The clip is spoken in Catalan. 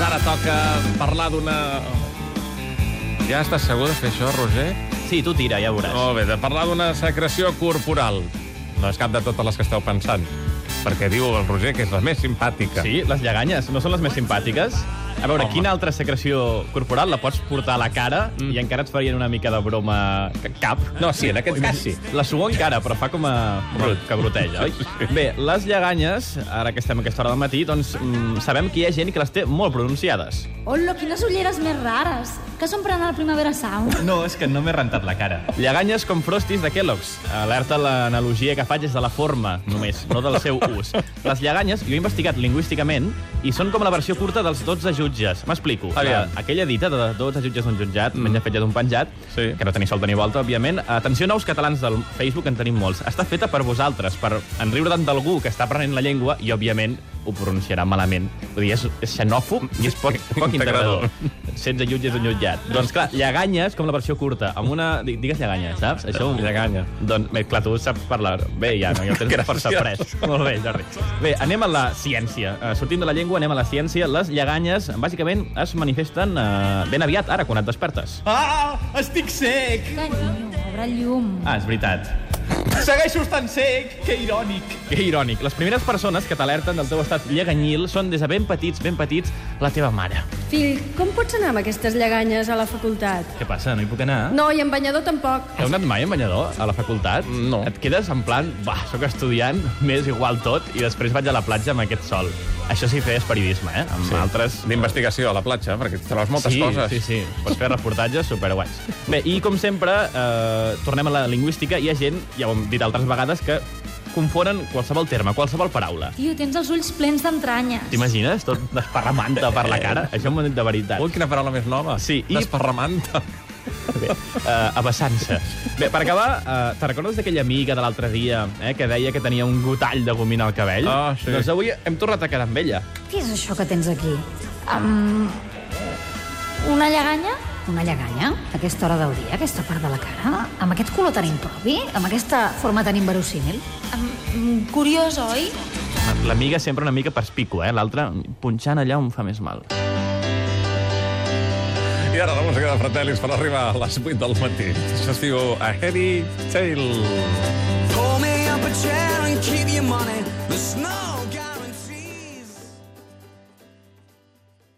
Doncs ara toca parlar d'una... Ja estàs segur de fer això, Roger? Sí, tu tira, ja veuràs. Molt bé, de parlar d'una secreció corporal. No és cap de totes les que esteu pensant. Perquè diu el Roger que és la més simpàtica. Sí, les lleganyes no són les més simpàtiques? A veure, Home. quina altra secreció corporal la pots portar a la cara mm. i encara et farien una mica de broma cap? No, sí, en aquest cas sí. La suor encara, però fa com a... Brut. que broteja, oi? Bé, les lleganyes, ara que estem a aquesta hora del matí, doncs mm, sabem que hi ha gent que les té molt pronunciades. Hola, quines ulleres més rares. Que per anar al Primavera Sound? No, és que no m'he rentat la cara. Lleganyes com Frosties de Kellogg's. Alerta l'analogia que faig és de la forma, només, no del seu ús. Les lleganyes, jo he investigat lingüísticament, i són com la versió curta dels 12 jutges. M'explico. La- Aquella dita de 12 jutges d'un jutjat, mm. menja fetge d'un penjat, Sí. que no teniu solta ni volta, òbviament. Atenció, nous catalans del Facebook, en tenim molts. Està feta per vosaltres, per enriure tant d'algú que està aprenent la llengua i, òbviament, ho pronunciarà malament. Vull dir, és, és xenòfob i és poc, poc Integrador. 16 jutges d'un jutjat. Doncs clar, lleganyes com la versió curta, amb una... di- Digues lleganyes, saps? Això... Lleganya. Doncs, bé, clar, tu saps parlar... Bé, ja, no, ja ho tens Gràcies. força pres. Molt bé, Jordi. Bé, anem a la ciència. Uh, sortint de la llengua, anem a la ciència. Les lleganyes, bàsicament, es manifesten uh, ben aviat, ara, quan et despertes. Ah, estic sec! Obre el llum. Ah, és veritat. Segueixo estant sec! Que irònic! Que irònic. Les primeres persones que t'alerten del teu estat lleganyil són, des de ben petits, ben petits, la teva mare. Fill, com pots anar amb aquestes lleganyes a la facultat? Què passa, no hi puc anar? No, i en banyador tampoc. Heu anat mai en banyador a la facultat? No. Et quedes en plan, va, sóc estudiant, m'és igual tot, i després vaig a la platja amb aquest sol. Això sí feies periodisme, eh? Amb Sí. altres... D'investigació a la platja, perquè trobes moltes sí, coses. Sí, sí, pots fer reportatges superguais. Bé, i com sempre, eh, tornem a la lingüística. Hi ha gent, ja ho hem dit altres vegades, que confonen qualsevol terme, qualsevol paraula. Tio, tens els ulls plens d'entranyes. T'imagines? Tot desparramant-te per la cara. Això m'ho dit de veritat. Ui, quina paraula més nova. Sí, i- Desparramanta. Bé, uh, abassant-se. Bé, per acabar, uh, te recordes d'aquella amiga de l'altre dia eh, que deia que tenia un gotall de gomina al cabell? Ah, sí. Doncs avui hem tornat a quedar amb ella. Què és això que tens aquí? Um, una lleganya? Una lleganya? A aquesta hora del dia, a aquesta part de la cara? Amb aquest color tan impropi? Amb aquesta forma tan inverosímil? Um, curiós, oi? L'amiga sempre una mica perspicua, eh? L'altra, punxant allà on fa més mal. I ara la música de Fratellis per arribar a les 8 del matí. Això es diu A Heavy Tale. Pull me up a chair and keep your money. The snow